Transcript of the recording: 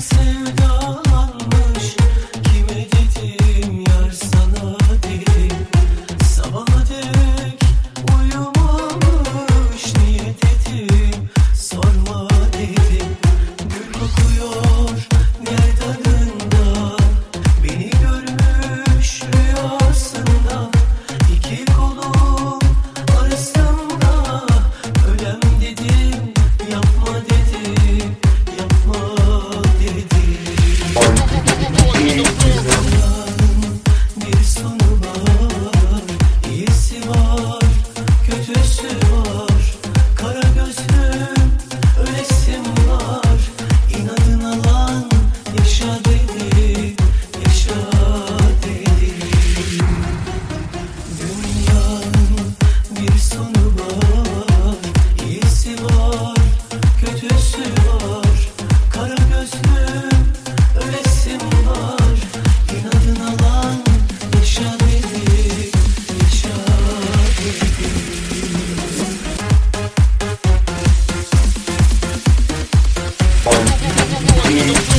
Sevdalar. Thank you.